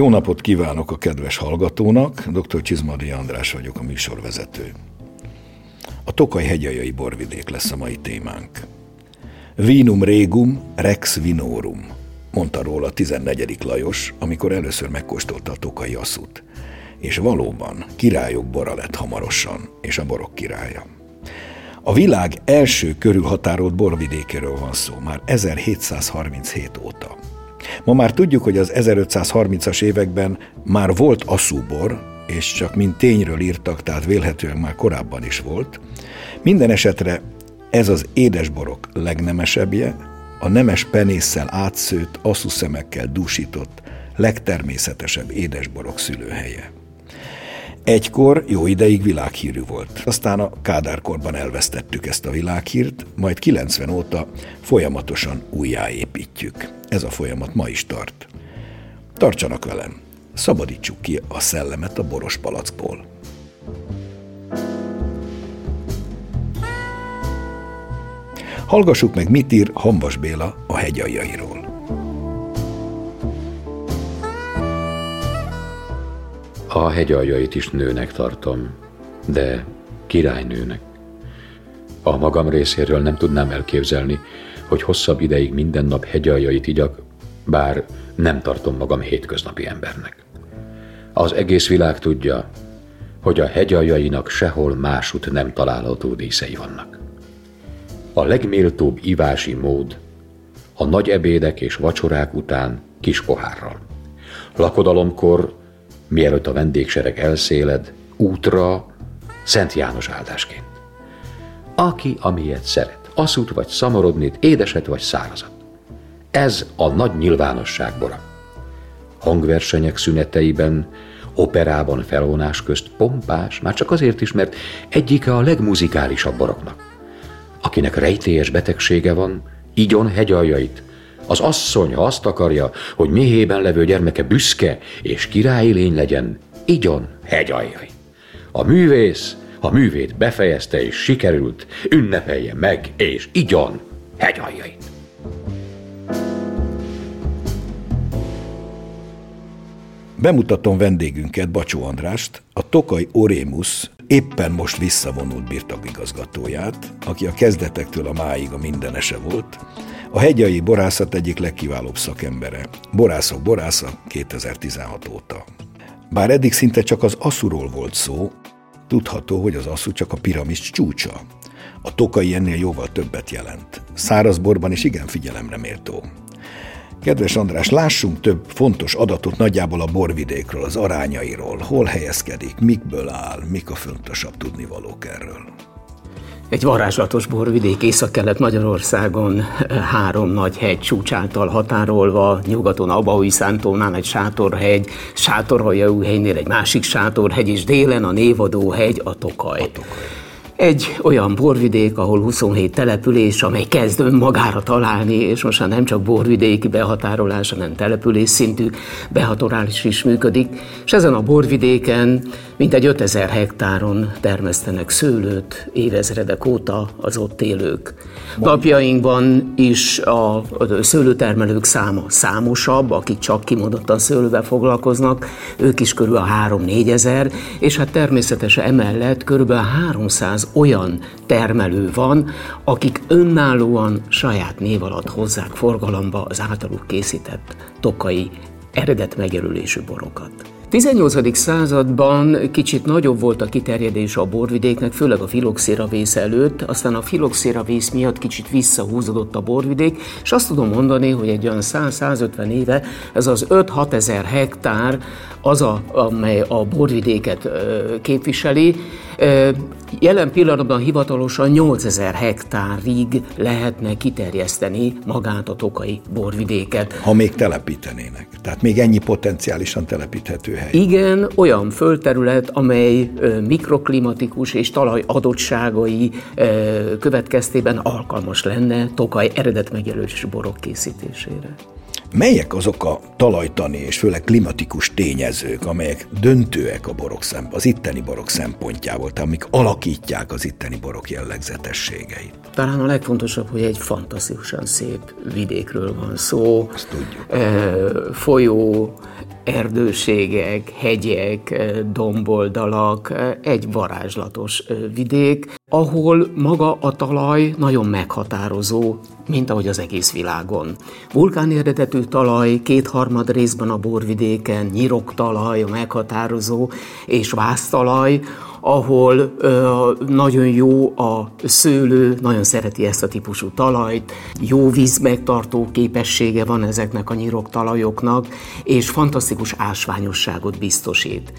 Jó napot kívánok a kedves hallgatónak, dr. Csizmadi András vagyok, a műsorvezető. A Tokaj hegyajai borvidék lesz a mai témánk. Vinum regum, rex vinorum, mondta róla 14. Lajos, amikor először megkóstolta a tokai asszút. És valóban királyok bora lett hamarosan, és a borok királya. A világ első körülhatárolt borvidékéről van szó, már 1737 óta. Ma már tudjuk, hogy az 1530-as években már volt asszúbor, és csak mint tényről írtak, tehát vélhetően már korábban is volt. Minden esetre ez az édesborok legnemesebbje, a nemes penésszel átszőtt, asszúszemekkel dúsított, legtermészetesebb édesborok szülőhelye. Egykor jó ideig világhírű volt. Aztán a Kádárkorban elvesztettük ezt a világhírt, majd 90 óta folyamatosan újjáépítjük. Ez a folyamat ma is tart. Tartsanak velem, szabadítsuk ki a szellemet a boros palackból. Hallgassuk meg, mit ír Hambas Béla a hegyaljairól. A hegyaljait is nőnek tartom, de királynőnek. A magam részéről nem tudnám elképzelni, hogy hosszabb ideig minden nap hegyaljait igyak, bár nem tartom magam hétköznapi embernek. Az egész világ tudja, hogy a hegyaljainak sehol másút nem található díszei vannak. A legméltóbb ivási mód a nagy ebédek és vacsorák után kis pohárral. Lakodalomkor mielőtt a vendégsereg elszéled, útra Szent János áldásként. Aki amilyet szeret, aszút vagy szamorodnit, édeset vagy szárazat. Ez a nagy nyilvánosság bora. Hangversenyek szüneteiben, operában felvonás közt pompás, már csak azért is, mert egyike a legmuzikálisabb boroknak. Akinek rejtélyes betegsége van, igyon hegyaljait, az asszony, ha azt akarja, hogy méhében levő gyermeke büszke és királyi lény legyen, igyon hegyaljai. A művész, ha művét befejezte és sikerült, ünnepelje meg és igyon hegyaljait. Bemutatom vendégünket, Bacsó Andrást, a Tokaj Orémus éppen most visszavonult birtokigazgatóját, aki a kezdetektől a máig a mindenese volt, a hegyai borászat egyik legkiválóbb szakembere. Borászok borásza 2016 óta. Bár eddig szinte csak az aszuról volt szó, tudható, hogy az asszú csak a piramis csúcsa. A tokai ennél jóval többet jelent. Szárazborban is igen figyelemre méltó. Kedves András, lássunk több fontos adatot nagyjából a borvidékről, az arányairól. Hol helyezkedik, mikből áll, mik a fontosabb tudnivalók erről. Egy varázslatos borvidék észak-kelet Magyarországon három nagy hegy csúcsáltal határolva, nyugaton Abaúj Szántónál egy sátorhegy, Sátorhajaújhelynél egy másik sátorhegy, és délen a névadó hegy, a Tokaj. A Tokaj. Egy olyan borvidék, ahol 27 település, amely kezd önmagára találni, és most már nem csak borvidéki behatárolás, hanem település szintű behatárolás is működik, és ezen a borvidéken mintegy 5000 hektáron termesztenek szőlőt évezredek óta az ott élők. Napjainkban is a szőlőtermelők száma számosabb, akik csak kimondottan szőlővel foglalkoznak, ők is kb. 3-4 ezer, és hát természetesen emellett kb. 300 olyan termelő van, akik önállóan saját név alatt hozzák forgalomba az általuk készített tokai eredet megjelölésű borokat. 18. században kicsit nagyobb volt a kiterjedés a borvidéknek, főleg a filoxéra vész előtt, aztán a filoxéra vész miatt kicsit visszahúzódott a borvidék, és azt tudom mondani, hogy egy olyan 100-150 éve ez az 5-6 ezer hektár az, a, amely a borvidéket képviseli, Jelen pillanatban hivatalosan 8000 hektárig lehetne kiterjeszteni magát a tokai borvidéket. Ha még telepítenének. Tehát még ennyi potenciálisan telepíthető hely. Igen, olyan földterület, amely mikroklimatikus és talaj adottságai következtében alkalmas lenne tokaj eredetmegjelölés borok készítésére. Melyek azok a talajtani és főleg klimatikus tényezők, amelyek döntőek a borok szemp- az itteni borok szempontjából, tehát amik alakítják az itteni borok jellegzetességeit? Talán a legfontosabb, hogy egy fantasztikusan szép vidékről van szó. Azt tudjuk. E, folyó, erdőségek, hegyek, domboldalak, egy varázslatos vidék, ahol maga a talaj nagyon meghatározó, mint ahogy az egész világon. Vulkán eredetű talaj, kétharmad részben a borvidéken, nyiroktalaj, a meghatározó, és vásztalaj, ahol nagyon jó a szőlő, nagyon szereti ezt a típusú talajt, jó vízmegtartó képessége van ezeknek a nyiroktalajoknak, és fantasztikus ásványosságot biztosít.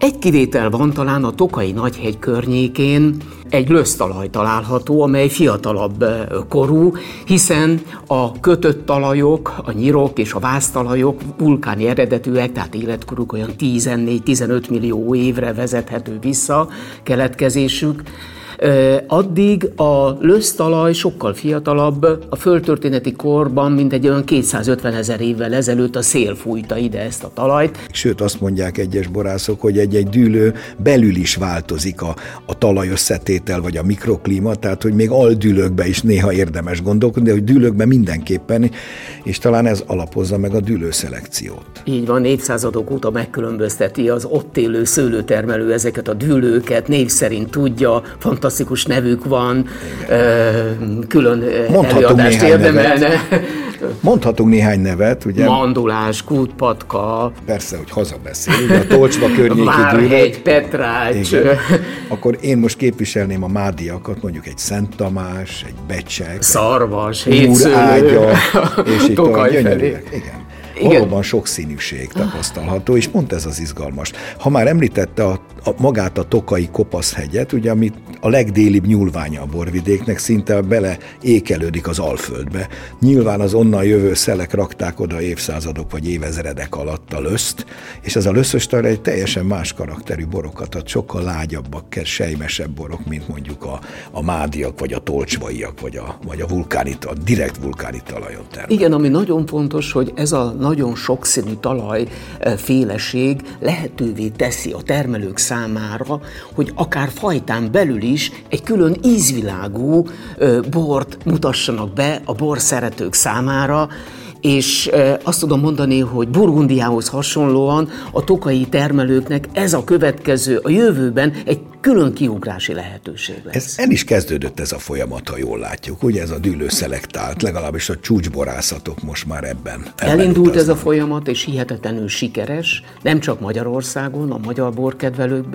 Egy kivétel van talán a Tokai Nagyhegy környékén, egy lösztalaj található, amely fiatalabb korú, hiszen a kötött talajok, a nyirok és a vásztalajok vulkáni eredetűek, tehát életkoruk olyan 14-15 millió évre vezethető vissza keletkezésük, Addig a lösztalaj sokkal fiatalabb, a földtörténeti korban, mint egy olyan 250 ezer évvel ezelőtt a szél fújta ide ezt a talajt. Sőt, azt mondják egyes borászok, hogy egy-egy dűlő belül is változik a, a talaj összetétel, vagy a mikroklíma, tehát hogy még aldülőkbe is néha érdemes gondolkodni, de hogy dűlőkbe mindenképpen, és talán ez alapozza meg a dűlőszelekciót. Így van, évszázadok óta megkülönbözteti az ott élő szőlőtermelő ezeket a dűlőket, név szerint tudja, fantasztikus klasszikus nevük van, Igen. külön Mondhatunk előadást érdemelne. Nevet. Mondhatunk néhány nevet, ugye? Mandulás, Kútpatka. Persze, hogy hazabeszél, ugye a Tolcsva környéki Várhegy, Petrács. Igen. Akkor én most képviselném a mádiakat, mondjuk egy Szent Tamás, egy Becsek, Szarvas, Hétszőlő, Ágya, és itt a gyönyörűek. Igen. Igen. valóban sokszínűség tapasztalható, és pont ez az izgalmas. Ha már említette a, a magát a Tokai Kopaszhegyet, ugye, amit a legdélibb nyúlványa a borvidéknek, szinte bele ékelődik az Alföldbe. Nyilván az onnan jövő szelek rakták oda évszázadok vagy évezredek alatt a löszt, és ez a löszöstar egy teljesen más karakterű borokat ad, sokkal lágyabbak, sejmesebb borok, mint mondjuk a, a mádiak, vagy a tolcsvaiak, vagy a, vagy a vulkánit, a direkt vulkáni talajon termel. Igen, ami nagyon fontos, hogy ez a nagyon sokszínű talaj eh, féleség lehetővé teszi a termelők számára, hogy akár fajtán belül is egy külön ízvilágú bort mutassanak be a bor szeretők számára, és azt tudom mondani, hogy Burgundiához hasonlóan a tokai termelőknek ez a következő a jövőben egy külön kiugrási lehetőség lesz. Ez el is kezdődött ez a folyamat, ha jól látjuk. Ugye ez a dűlő szelektált, legalábbis a csúcsborászatok most már ebben. ebben Elindult utaznak. ez a folyamat, és hihetetlenül sikeres, nem csak Magyarországon, a magyar borkedvelők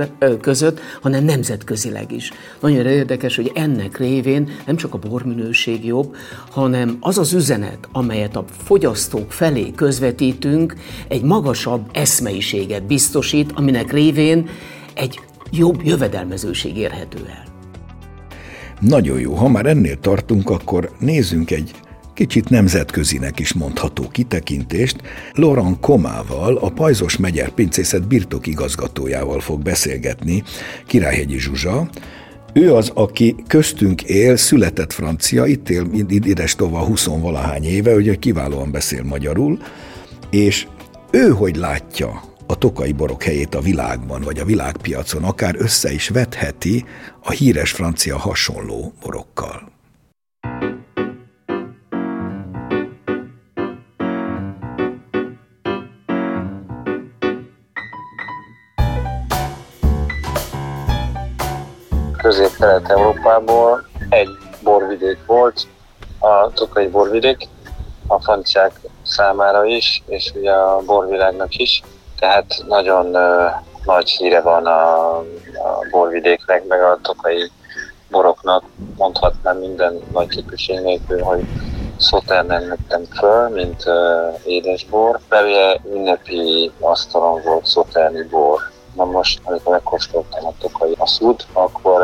között, hanem nemzetközileg is. Nagyon érdekes, hogy ennek révén nem csak a borminőség jobb, hanem az az üzenet, amelyet a fogyasztók felé közvetítünk, egy magasabb eszmeiséget biztosít, aminek révén egy jobb jövedelmezőség érhető el. Nagyon jó. Ha már ennél tartunk, akkor nézzünk egy kicsit nemzetközinek is mondható kitekintést. Laurent Komával, a Pajzos Megyer Pincészet birtok igazgatójával fog beszélgetni Királyhegyi Zsuzsa, ő az, aki köztünk él, született francia, itt él ides tova 20 valahány éve, ugye kiválóan beszél magyarul, és ő hogy látja a tokai borok helyét a világban, vagy a világpiacon, akár össze is vetheti a híres francia hasonló borokkal. Közép-Kelet-Európából egy borvidék volt, a Tokai borvidék, a franciák számára is, és ugye a borvilágnak is tehát nagyon uh, nagy híre van a, a borvidéknek, meg a tokai boroknak. Mondhatnám minden nagy képviség nélkül, hogy Sauternen nettem föl, mint uh, édesbor. Belőle ünnepi asztalon volt Sauterni bor. Na most, amikor megkóstoltam a tokai aszút, akkor,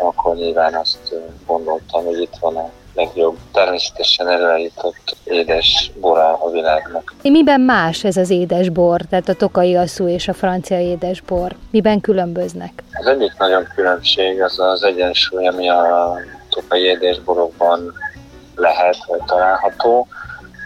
akkor nyilván azt gondoltam, hogy itt van a legjobb, természetesen előállított édes bora a világnak. Miben más ez az édes bor, tehát a tokai asszú és a francia édes bor? Miben különböznek? Az egyik nagyon különbség az az egyensúly, ami a tokai édesborokban lehet, vagy található,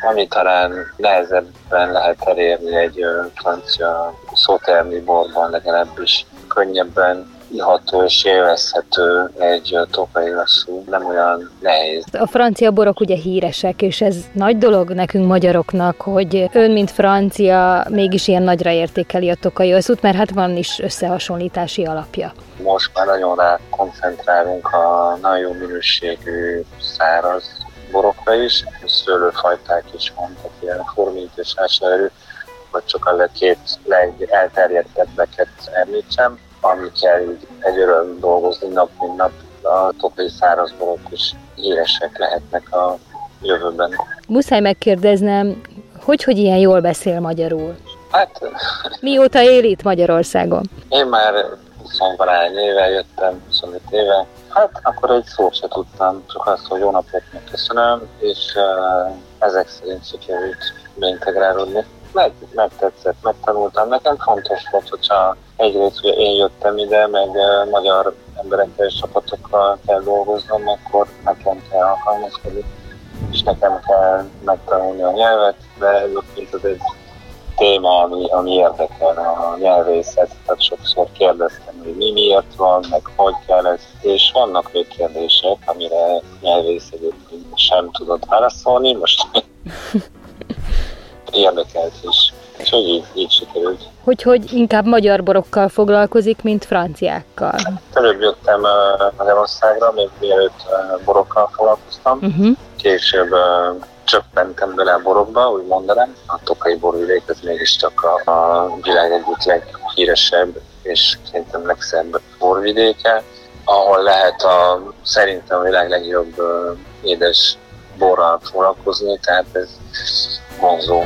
ami talán nehezebben lehet elérni egy francia szótermi borban, legalábbis könnyebben iható és élvezhető egy tokai lasszú, nem olyan nehéz. A francia borok ugye híresek, és ez nagy dolog nekünk magyaroknak, hogy ön, mint francia, mégis ilyen nagyra értékeli a tokai lasszút, mert hát van is összehasonlítási alapja. Most már nagyon rá koncentrálunk a nagyon minőségű száraz borokra is, szőlőfajták is van, tehát ilyen formint és ásárő, vagy csak a két legelterjedtebbeket említsem, amikkel egy öröm dolgozni nap, mint nap. A tokai szárazborok is híresek lehetnek a jövőben. Muszáj megkérdeznem, hogy, hogy ilyen jól beszél magyarul? Hát... Mióta él itt Magyarországon? Én már 20 éve jöttem, 25 éve, Hát akkor egy szót se tudtam, csak azt, hogy jó napot köszönöm, és uh, ezek szerint sikerült beintegrálódni. Meg, megtetszett, megtanultam. Nekem fontos volt, hogyha egyrészt hogy én jöttem ide, meg uh, magyar emberekkel és csapatokkal kell dolgoznom, akkor nekem kell alkalmazkodni, és nekem kell megtanulni a nyelvet, de egyébként ez egy téma, ami, ami érdekel a nyelvészet, tehát sokszor kérdeztem, hogy mi miért van, meg hogy kell ez, és vannak még kérdések, amire nyelvész egyébként sem tudott válaszolni, most érdekelt is. Úgyhogy így, így sikerült. Hogy, hogy inkább magyar borokkal foglalkozik, mint franciákkal? Előbb jöttem Magyarországra, még mielőtt borokkal foglalkoztam. Uh-huh. Később csöppentem bele a borokba, úgy mondanám. A tokai borvidék ez mégiscsak a, a világ egyik leghíresebb és szerintem legszebb borvidéke, ahol lehet a, szerintem a világ legjobb uh, édes borral foglalkozni, tehát ez vonzó.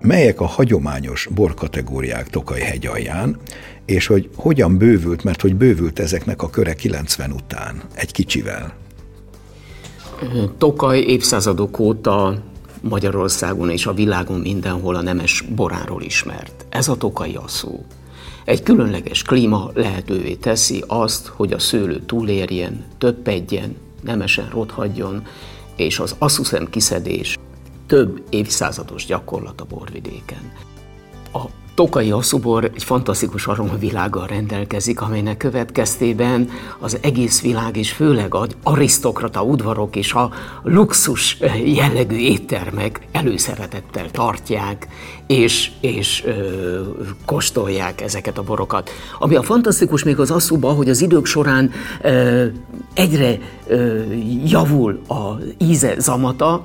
Melyek a hagyományos borkategóriák Tokaj hegy alján, és hogy hogyan bővült, mert hogy bővült ezeknek a köre 90 után, egy kicsivel. Tokaj évszázadok óta Magyarországon és a világon mindenhol a nemes boráról ismert. Ez a tokai asszó. Egy különleges klíma lehetővé teszi azt, hogy a szőlő túlérjen, többedjen, nemesen rothadjon, és az asszuszem kiszedés több évszázados gyakorlat a borvidéken. A Tokai Asszubor egy fantasztikus aromavilággal rendelkezik, amelynek következtében az egész világ, és főleg az arisztokrata udvarok és a luxus jellegű éttermek előszeretettel tartják, és, és ö, kóstolják ezeket a borokat. Ami a fantasztikus még az asszuba, hogy az idők során ö, egyre ö, javul a íze zamata,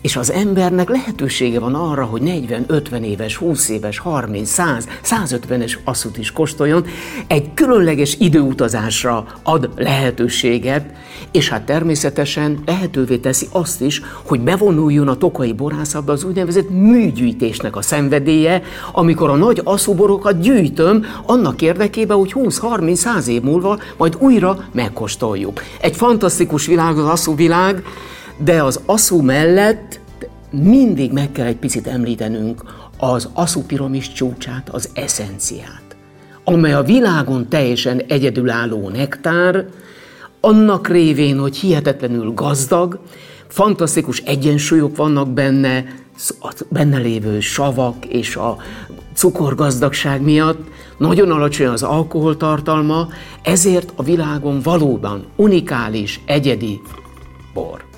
és az embernek lehetősége van arra, hogy 40, 50 éves, 20 éves, 30, 100, 150-es asszut is kóstoljon, egy különleges időutazásra ad lehetőséget, és hát természetesen lehetővé teszi azt is, hogy bevonuljon a tokai borászatba az úgynevezett műgyűjtésnek a szenvedélye, amikor a nagy asszuborokat gyűjtöm annak érdekében, hogy 20-30-100 év múlva majd újra megkóstoljuk. Egy fantasztikus világ az asszú világ, de az aszú mellett mindig meg kell egy picit említenünk az aszú piramis csúcsát, az eszenciát, amely a világon teljesen egyedülálló nektár, annak révén, hogy hihetetlenül gazdag, fantasztikus egyensúlyok vannak benne, a benne lévő savak és a cukorgazdagság miatt, nagyon alacsony az alkoholtartalma, ezért a világon valóban unikális, egyedi bor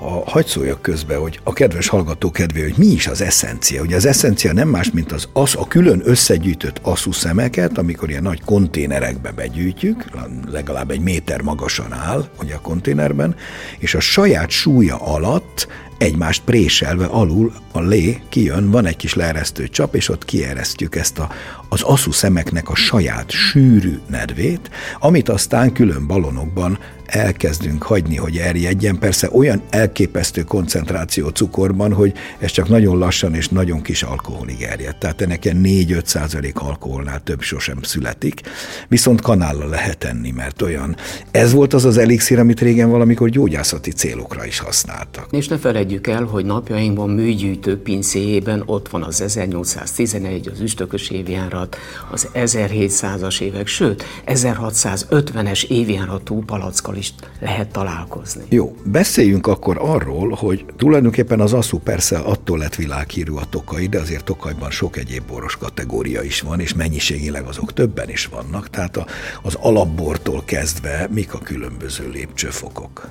ha hagyd szóljak közbe, hogy a kedves hallgató kedvé, hogy mi is az eszencia. Ugye az eszencia nem más, mint az, az a külön összegyűjtött asszú szemeket, amikor ilyen nagy konténerekbe begyűjtjük, legalább egy méter magasan áll, ugye a konténerben, és a saját súlya alatt egymást préselve alul a lé kijön, van egy kis leeresztő csap, és ott kieresztjük ezt a, az aszú szemeknek a saját sűrű nedvét, amit aztán külön balonokban elkezdünk hagyni, hogy erjedjen. Persze olyan elképesztő koncentráció cukorban, hogy ez csak nagyon lassan és nagyon kis alkoholig erjed. Tehát ennek 4-5 százalék alkoholnál több sosem születik. Viszont kanállal lehet enni, mert olyan. Ez volt az az elixír, amit régen valamikor gyógyászati célokra is használtak. És ne felejtjük el, hogy napjainkban műgyűjtő pincéjében ott van az 1811, az üstökös évjárat, az 1700-as évek, sőt, 1650-es évjáratú palackali is lehet találkozni. Jó, beszéljünk akkor arról, hogy tulajdonképpen az asszú persze attól lett világhírű a tokai, de azért Tokajban sok egyéb boros kategória is van, és mennyiségileg azok többen is vannak, tehát a, az alapbortól kezdve mik a különböző lépcsőfokok?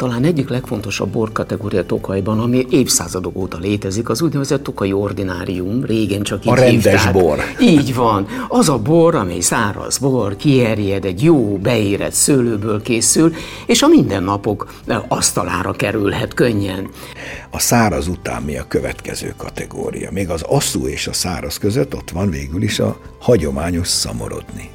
Talán egyik legfontosabb borkategória Tokajban, ami évszázadok óta létezik, az úgynevezett Tokai Ordinárium, régen csak így A rendes hívták. bor. Így van. Az a bor, amely száraz bor, kierjed, egy jó, beérett szőlőből készül, és a mindennapok asztalára kerülhet könnyen. A száraz után mi a következő kategória? Még az asszú és a száraz között ott van végül is a hagyományos szamorodni.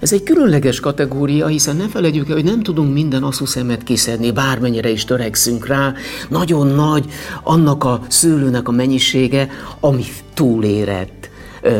Ez egy különleges kategória, hiszen ne felejtjük el, hogy nem tudunk minden asszus-szemet kiszedni, bármennyire is törekszünk rá. Nagyon nagy annak a szőlőnek a mennyisége, ami túlérett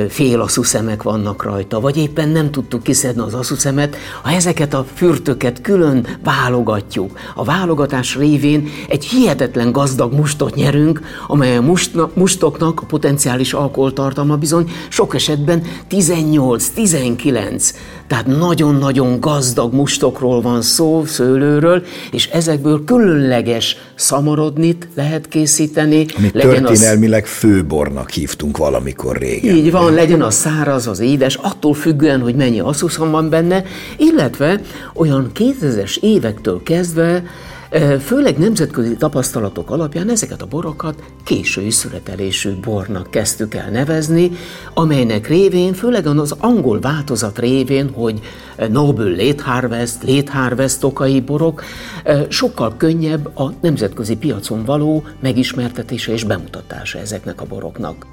fél szemek vannak rajta, vagy éppen nem tudtuk kiszedni az asszus-szemet, ha ezeket a fürtöket külön válogatjuk. A válogatás révén egy hihetetlen gazdag mustot nyerünk, amely a mustna, mustoknak a potenciális alkoholtartalma bizony sok esetben 18-19 tehát nagyon-nagyon gazdag mustokról van szó, szőlőről, és ezekből különleges szamorodnit lehet készíteni. Amit történelmileg az... főbornak hívtunk valamikor régen. Így van, legyen az száraz, az édes, attól függően, hogy mennyi asszuszon van benne, illetve olyan 2000-es évektől kezdve Főleg nemzetközi tapasztalatok alapján ezeket a borokat késői születelésű bornak kezdtük el nevezni, amelynek révén, főleg az angol változat révén, hogy Noble Late Harvest, Late Harvest okai borok, sokkal könnyebb a nemzetközi piacon való megismertetése és bemutatása ezeknek a boroknak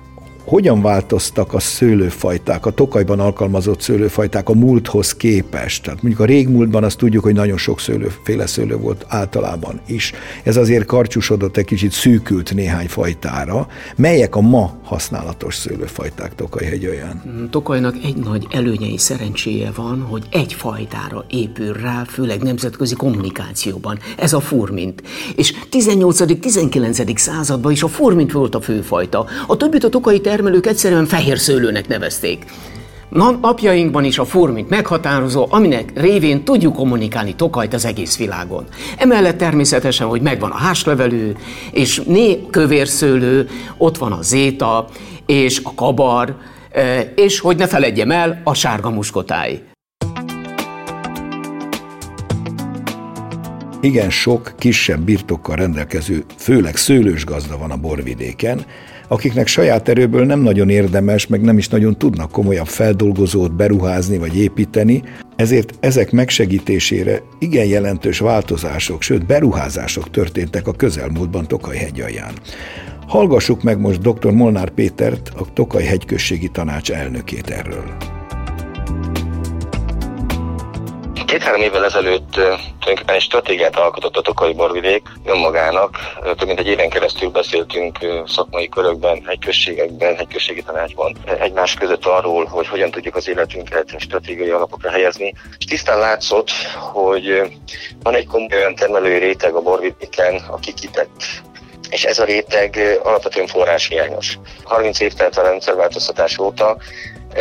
hogyan változtak a szőlőfajták, a tokajban alkalmazott szőlőfajták a múlthoz képest? Tehát mondjuk a régmúltban azt tudjuk, hogy nagyon sok szőlőféle szőlő volt általában is. Ez azért karcsúsodott, egy kicsit szűkült néhány fajtára. Melyek a ma használatos szőlőfajták Tokaj-hegyőjén? Mm, Tokajnak egy nagy előnye és szerencséje van, hogy egy fajtára épül rá, főleg nemzetközi kommunikációban. Ez a furmint. És 18.-19. században is a furmint volt a főfajta. A többit a tokai termelők egyszerűen fehér szőlőnek nevezték. Napjainkban is a formint meghatározó, aminek révén tudjuk kommunikálni Tokajt az egész világon. Emellett természetesen, hogy megvan a háslevelő, és né kövérszőlő, ott van a zéta, és a kabar, és hogy ne feledjem el, a sárga muskotáj. Igen sok kisebb birtokkal rendelkező, főleg szőlős gazda van a borvidéken, akiknek saját erőből nem nagyon érdemes, meg nem is nagyon tudnak komolyabb feldolgozót beruházni vagy építeni, ezért ezek megsegítésére igen jelentős változások, sőt beruházások történtek a közelmúltban Tokaj hegyalján. Hallgassuk meg most dr. Molnár Pétert, a Tokaj hegyközségi tanács elnökét erről. Két-három évvel ezelőtt tulajdonképpen egy stratégiát alkotott a borvidék önmagának. Több mint egy éven keresztül beszéltünk szakmai körökben, hegyközségekben, hegyközségi tanácsban egymás között arról, hogy hogyan tudjuk az életünket stratégiai alapokra helyezni. És tisztán látszott, hogy van egy komoly termelői réteg a borvidéken, aki kitett és ez a réteg alapvetően forráshiányos. 30 év telt a rendszerváltoztatás óta,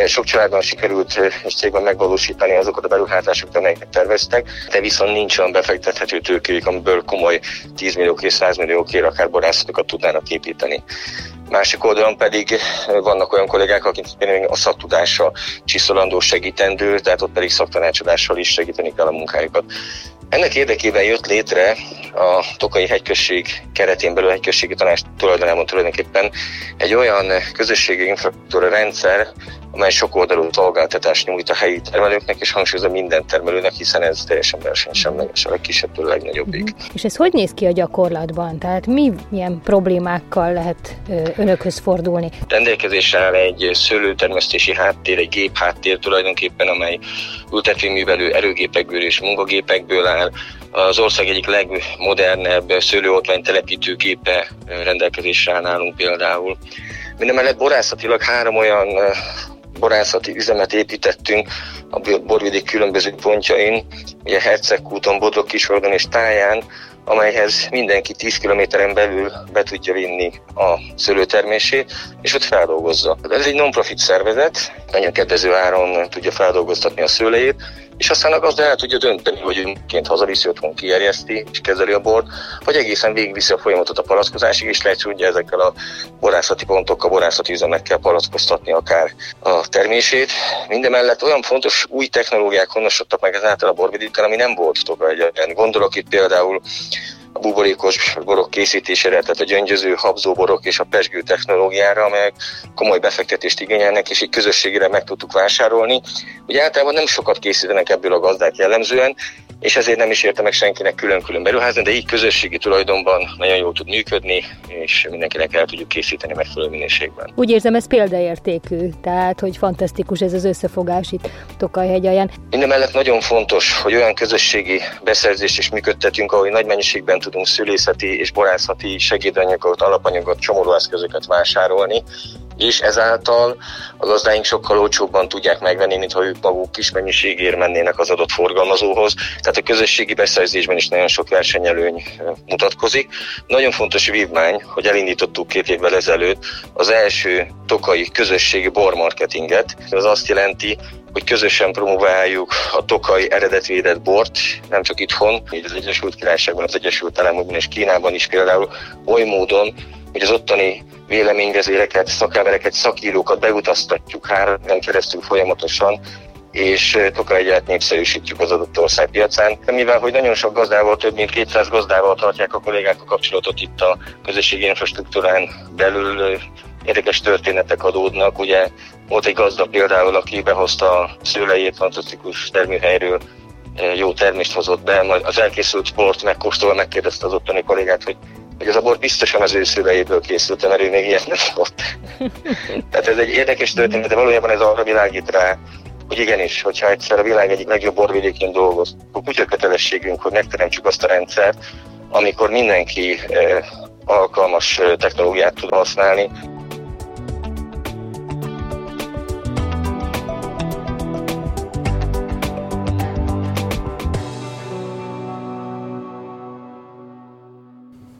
sok családban sikerült és cégben megvalósítani azokat a beruházásokat, amelyeket terveztek, de viszont nincs olyan befektethető tőkéjük, amiből komoly 10 milliók és 100 milliók ér akár borászatokat tudnának építeni. Másik oldalon pedig vannak olyan kollégák, akik a szaktudása csiszolandó segítendő, tehát ott pedig szaktanácsadással is segíteni kell a munkájukat. Ennek érdekében jött létre a Tokai hegyközség keretén belül a hegyközségi tanács tulajdonában tulajdonképpen egy olyan közösségi infrastruktúra rendszer, amely sok oldalú szolgáltatást nyújt a helyi termelőknek, és hangsúlyozza minden termelőnek, hiszen ez teljesen versenysemleges, a legkisebbtől a legnagyobbig. Uh-huh. És ez hogy néz ki a gyakorlatban? Tehát mi milyen problémákkal lehet ö, önökhöz fordulni? Rendelkezésre áll egy szőlőtermesztési háttér, egy gép háttér tulajdonképpen, amely ültetvényművelő erőgépekből és munkagépekből áll, az ország egyik legmodernebb szőlőotvány telepítőképe rendelkezésre áll nálunk például. Mindemellett borászatilag három olyan borászati üzemet építettünk a borvidék különböző pontjain, ugye Hercegkúton, Bodrog Kisvardon és Táján, amelyhez mindenki 10 kilométeren belül be tudja vinni a szőlőtermését, és ott feldolgozza. Ez egy non-profit szervezet, nagyon kedvező áron tudja feldolgoztatni a szőlejét, és aztán a gazda el tudja dönteni, hogy önként hazaviszi otthon kierjeszti és kezeli a bort, vagy egészen végigviszi a folyamatot a palackozásig, és lehet tudja ezekkel a borászati pontokkal, borászati üzemekkel palackoztatni akár a termését. Mindemellett olyan fontos új technológiák honosodtak meg ezáltal a borvidéken, ami nem volt Tokajegyen. Gondolok itt például a buborékos borok készítésére, tehát a gyöngyöző habzóborok és a pesgő technológiára, amelyek komoly befektetést igényelnek, és így közösségére meg tudtuk vásárolni. Ugye általában nem sokat készítenek ebből a gazdák jellemzően, és ezért nem is érte meg senkinek külön-külön beruházni, de így közösségi tulajdonban nagyon jól tud működni, és mindenkinek el tudjuk készíteni megfelelő minőségben. Úgy érzem, ez példaértékű, tehát hogy fantasztikus ez az összefogás itt Tokajhegy alján. Minden mellett nagyon fontos, hogy olyan közösségi beszerzést is működtetünk, ahol nagy mennyiségben tudunk szülészeti és borászati segédanyagokat, alapanyagot, csomóróeszközöket vásárolni, és ezáltal a gazdáink sokkal olcsóbban tudják megvenni, mint ha ők maguk kis mennyiségért mennének az adott forgalmazóhoz. Tehát a közösségi beszerzésben is nagyon sok versenyelőny mutatkozik. Nagyon fontos vívmány, hogy elindítottuk két évvel ezelőtt az első tokai közösségi bormarketinget. Ez azt jelenti, hogy közösen promováljuk a tokai eredetvédett bort, nem csak itthon, így az Egyesült Királyságban, az Egyesült Államokban és Kínában is például oly módon, hogy az ottani véleményvezéreket, szakembereket, szakírókat beutaztatjuk három keresztül folyamatosan, és egyet népszerűsítjük az adott ország piacán. Mivel, hogy nagyon sok gazdával, több mint 200 gazdával tartják a kollégák a kapcsolatot itt a közösségi infrastruktúrán belül, érdekes történetek adódnak. Ugye volt egy gazda például, aki behozta a szőlejét fantasztikus termőhelyről, jó termést hozott be, majd az elkészült sport megkóstolva megkérdezte az ottani kollégát, hogy hogy az a bor biztosan az ő szülejéből készült, mert ő még ilyet nem szokott. Tehát ez egy érdekes történet, de valójában ez arra világít rá, hogy igenis, hogyha egyszer a világ egyik legjobb borvidékén dolgoz, akkor kutya kötelességünk, hogy megteremtsük azt a rendszert, amikor mindenki eh, alkalmas eh, technológiát tud használni,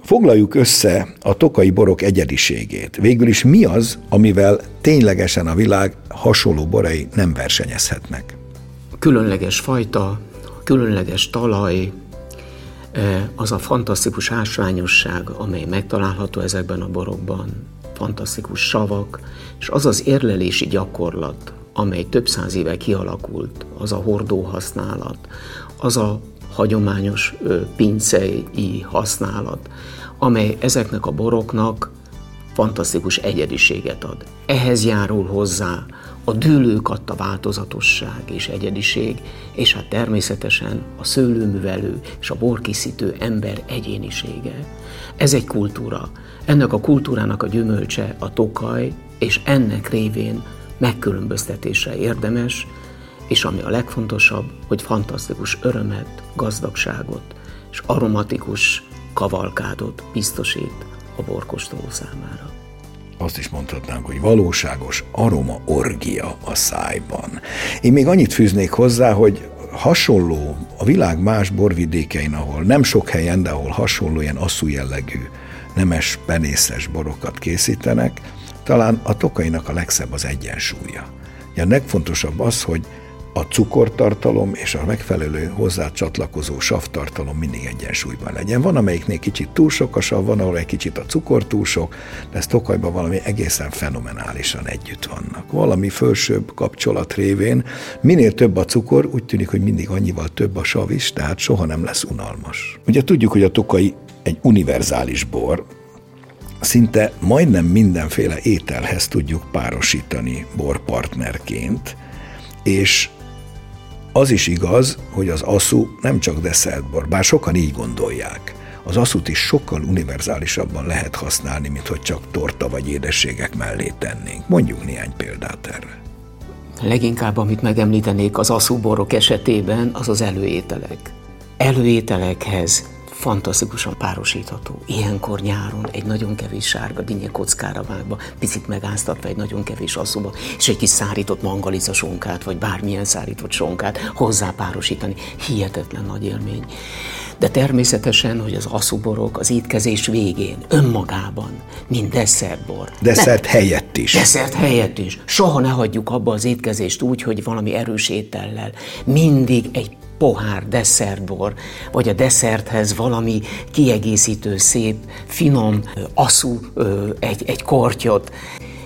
Foglaljuk össze a tokai borok egyediségét. Végül is mi az, amivel ténylegesen a világ hasonló borai nem versenyezhetnek? Különleges fajta, különleges talaj, e, az a fantasztikus ásványosság, amely megtalálható ezekben a borokban, fantasztikus savak, és az az érlelési gyakorlat, amely több száz éve kialakult, az a hordó használat, az a hagyományos pincei használat, amely ezeknek a boroknak fantasztikus egyediséget ad. Ehhez járul hozzá a dűlők adta változatosság és egyediség, és hát természetesen a szőlőművelő és a borkészítő ember egyénisége. Ez egy kultúra. Ennek a kultúrának a gyümölcse a tokaj, és ennek révén megkülönböztetésre érdemes, és ami a legfontosabb, hogy fantasztikus örömet, gazdagságot és aromatikus kavalkádot biztosít a borkostoló számára. Azt is mondhatnánk, hogy valóságos aroma orgia a szájban. Én még annyit fűznék hozzá, hogy hasonló a világ más borvidékein, ahol nem sok helyen, de ahol hasonló ilyen asszú jellegű nemes, penészes borokat készítenek, talán a tokainak a legszebb az egyensúlya. A legfontosabb az, hogy a cukortartalom és a megfelelő hozzá csatlakozó savtartalom mindig egyensúlyban legyen. Van, amelyiknél kicsit túl sok a sav, van, ahol egy kicsit a cukor túl sok, de ez Tokajban valami egészen fenomenálisan együtt vannak. Valami fölsőbb kapcsolat révén minél több a cukor, úgy tűnik, hogy mindig annyival több a sav is, tehát soha nem lesz unalmas. Ugye tudjuk, hogy a tokai egy univerzális bor, szinte majdnem mindenféle ételhez tudjuk párosítani borpartnerként, és az is igaz, hogy az aszú nem csak desszertbor, bár sokan így gondolják. Az aszút is sokkal univerzálisabban lehet használni, mint hogy csak torta vagy édességek mellé tennénk. Mondjuk néhány példát erre. Leginkább, amit megemlítenék az aszúborok esetében, az az előételek. Előételekhez fantasztikusan párosítható. Ilyenkor nyáron egy nagyon kevés sárga dinnye kockára vágva, picit megáztatva egy nagyon kevés asszóba, és egy kis szárított mangalica sonkát, vagy bármilyen szárított sonkát hozzá párosítani. Hihetetlen nagy élmény. de természetesen, hogy az aszuborok az étkezés végén, önmagában, mint desszertbor. Desszert ne, helyett is. Desszert helyett is. Soha ne hagyjuk abba az étkezést úgy, hogy valami erős étellel. Mindig egy pohár desszertbor, vagy a desszerthez valami kiegészítő, szép, finom, aszú, egy, egy kortyot.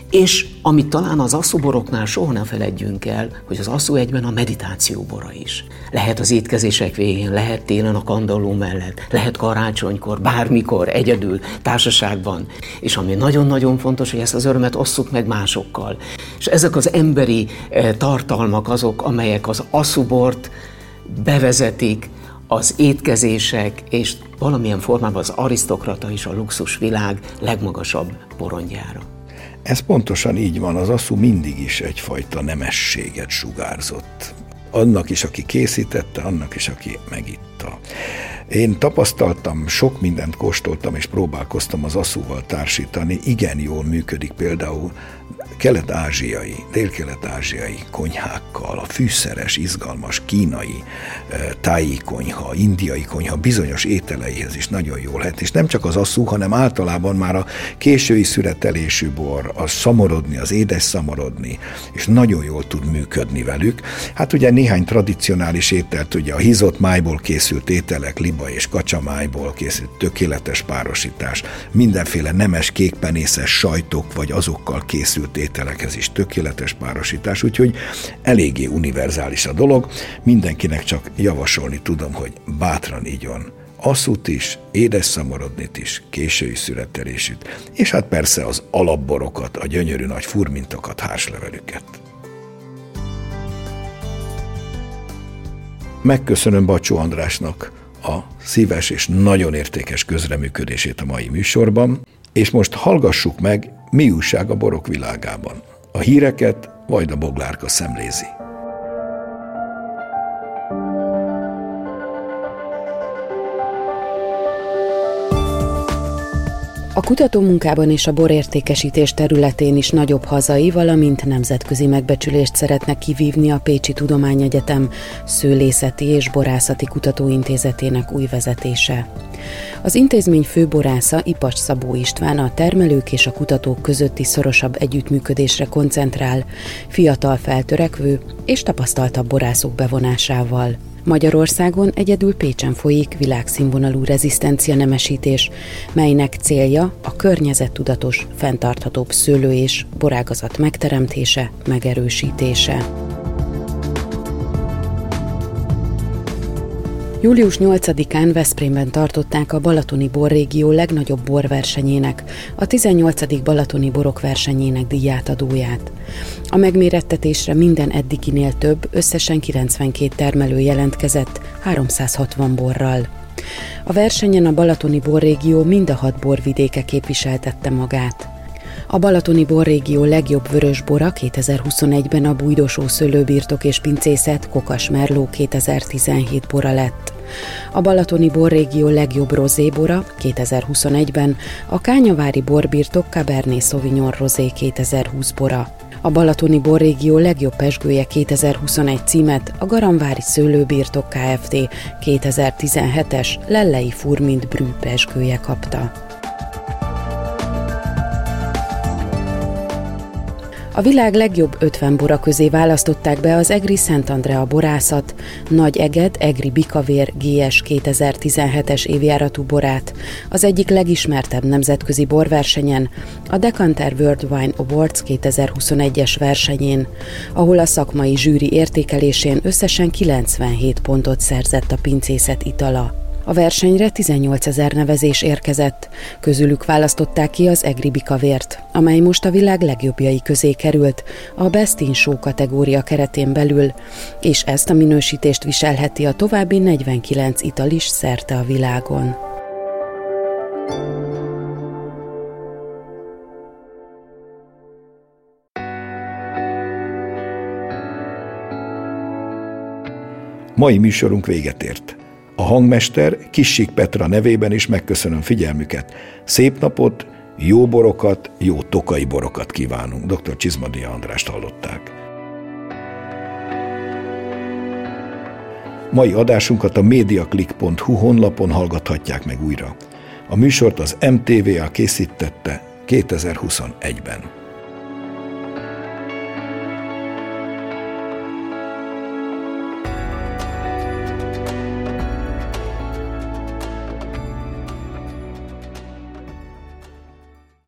És amit talán az asszuboroknál soha ne feledjünk el, hogy az asszú egyben a meditáció bora is. Lehet az étkezések végén, lehet télen a kandalló mellett, lehet karácsonykor, bármikor, egyedül, társaságban. És ami nagyon-nagyon fontos, hogy ezt az örömet osszuk meg másokkal. És ezek az emberi tartalmak azok, amelyek az asszubort bevezetik az étkezések és valamilyen formában az arisztokrata és a luxus világ legmagasabb porondjára. Ez pontosan így van, az asszú mindig is egyfajta nemességet sugárzott. Annak is, aki készítette, annak is, aki megitta. Én tapasztaltam, sok mindent kóstoltam és próbálkoztam az asszúval társítani. Igen jól működik például kelet-ázsiai, dél-kelet-ázsiai konyhákkal, a fűszeres, izgalmas kínai eh, táji konyha, indiai konyha bizonyos ételeihez is nagyon jól lehet. És nem csak az asszú, hanem általában már a késői szüretelésű bor, a szamorodni, az édes szamorodni, és nagyon jól tud működni velük. Hát ugye néhány tradicionális ételt, ugye a hízott májból készült ételek, liba és kacsamájból készült tökéletes párosítás, mindenféle nemes kékpenészes sajtok, vagy azokkal készült ételek, ételekhez is tökéletes párosítás, úgyhogy eléggé univerzális a dolog. Mindenkinek csak javasolni tudom, hogy bátran igyon asszút is, édes szamorodnit is, késői születelésűt, és hát persze az alapborokat, a gyönyörű nagy furmintokat, hárslevelüket. Megköszönöm Bacsó Andrásnak a szíves és nagyon értékes közreműködését a mai műsorban, és most hallgassuk meg mi újság a borok világában? A híreket Vajda Boglárka szemlézi. A kutatómunkában és a borértékesítés területén is nagyobb hazai, valamint nemzetközi megbecsülést szeretne kivívni a Pécsi Tudományegyetem Szőlészeti és Borászati Kutatóintézetének új vezetése. Az intézmény főborásza Ipacs Szabó István a termelők és a kutatók közötti szorosabb együttműködésre koncentrál, fiatal feltörekvő és tapasztaltabb borászok bevonásával. Magyarországon egyedül Pécsen folyik világszínvonalú rezisztencia nemesítés, melynek célja a környezettudatos, fenntarthatóbb szőlő és borágazat megteremtése, megerősítése. Július 8-án Veszprémben tartották a Balatoni Borrégió legnagyobb borversenyének, a 18. Balatoni Borok versenyének díjátadóját. A megmérettetésre minden eddiginél több, összesen 92 termelő jelentkezett, 360 borral. A versenyen a Balatoni Borrégió mind a hat borvidéke képviseltette magát. A Balatoni borrégió legjobb vörös bora 2021-ben a Bújdosó Szőlőbirtok és Pincészet Kokas Merló 2017 bora lett. A Balatoni borrégió legjobb rozébora 2021-ben a Kányavári borbirtok Cabernet Sauvignon Rosé 2020 bora. A Balatoni borrégió legjobb pesgője 2021 címet a Garamvári Szőlőbirtok Kft. 2017-es Lellei Furmint Brű pesgője kapta. A világ legjobb 50 bora közé választották be az Egri Szent Andrea borászat, Nagy Eged Egri Bikavér GS 2017-es évjáratú borát, az egyik legismertebb nemzetközi borversenyen, a Decanter World Wine Awards 2021-es versenyén, ahol a szakmai zsűri értékelésén összesen 97 pontot szerzett a pincészet itala. A versenyre 18 ezer nevezés érkezett, közülük választották ki az Egri Bikavért, amely most a világ legjobbjai közé került a Best in Show kategória keretén belül, és ezt a minősítést viselheti a további 49 ital is szerte a világon. Mai műsorunk véget ért. A hangmester Kissik Petra nevében is megköszönöm figyelmüket. Szép napot, jó borokat, jó tokai borokat kívánunk. Dr. Csizmadia Andrást hallották. Mai adásunkat a mediaclick.hu honlapon hallgathatják meg újra. A műsort az MTVA készítette 2021-ben.